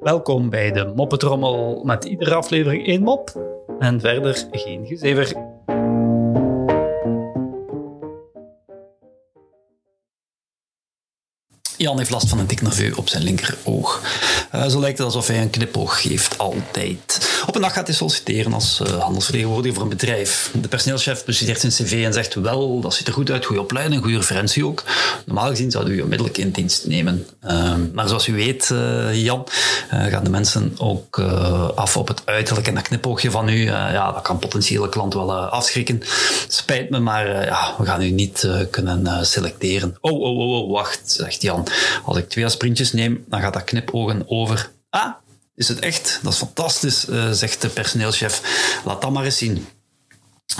Welkom bij de Moppetrommel met iedere aflevering één mop en verder geen gezever. Jan heeft last van een dik nerveux op zijn linkeroog. Uh, zo lijkt het alsof hij een knipoog geeft, altijd. Op een dag gaat hij solliciteren als uh, handelsvertegenwoordiger voor een bedrijf. De personeelschef bestudeert zijn cv en zegt wel, dat ziet er goed uit, goede opleiding, goede referentie ook. Normaal gezien zouden we u onmiddellijk in dienst nemen. Uh, maar zoals u weet, Jan, gaan de mensen ook af op het uiterlijk en dat knipoogje van u. ja, dat kan potentiële klant wel afschrikken. Spijt me, maar ja, we gaan u niet kunnen selecteren. Oh, oh, oh, oh, wacht, zegt Jan. Als ik twee sprintjes neem, dan gaat dat knipogen over. Ah, is het echt? Dat is fantastisch, zegt de personeelschef. Laat dat maar eens zien.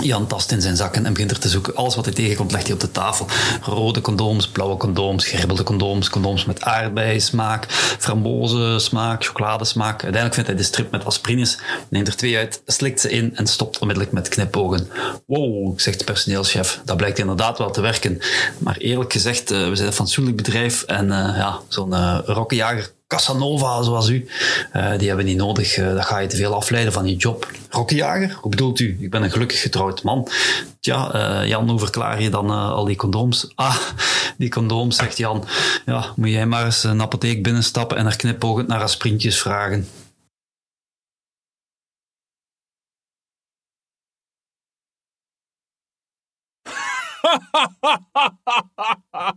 Jan tast in zijn zakken en begint er te zoeken. Alles wat hij tegenkomt legt hij op de tafel. Rode condooms, blauwe condooms, geribbelde condooms, condooms met aardbeismaak, framboze-smaak, chocoladesmaak. Uiteindelijk vindt hij de strip met aspirines, neemt er twee uit, slikt ze in en stopt onmiddellijk met knipogen. Wow, zegt de personeelschef, dat blijkt inderdaad wel te werken. Maar eerlijk gezegd, uh, we zijn een fatsoenlijk bedrijf en uh, ja, zo'n uh, rokkenjager Casanova zoals u, uh, die hebben niet nodig. Uh, dat ga je te veel afleiden van je job. Rokkenjager? Hoe bedoelt u? Ik ben een gelukkig getrouwd man. Tja, uh, Jan, hoe verklaar je dan al die condooms? Ah, die condooms, zegt Jan. Ja, moet jij maar eens een apotheek binnenstappen en er knipogend naar sprintjes vragen.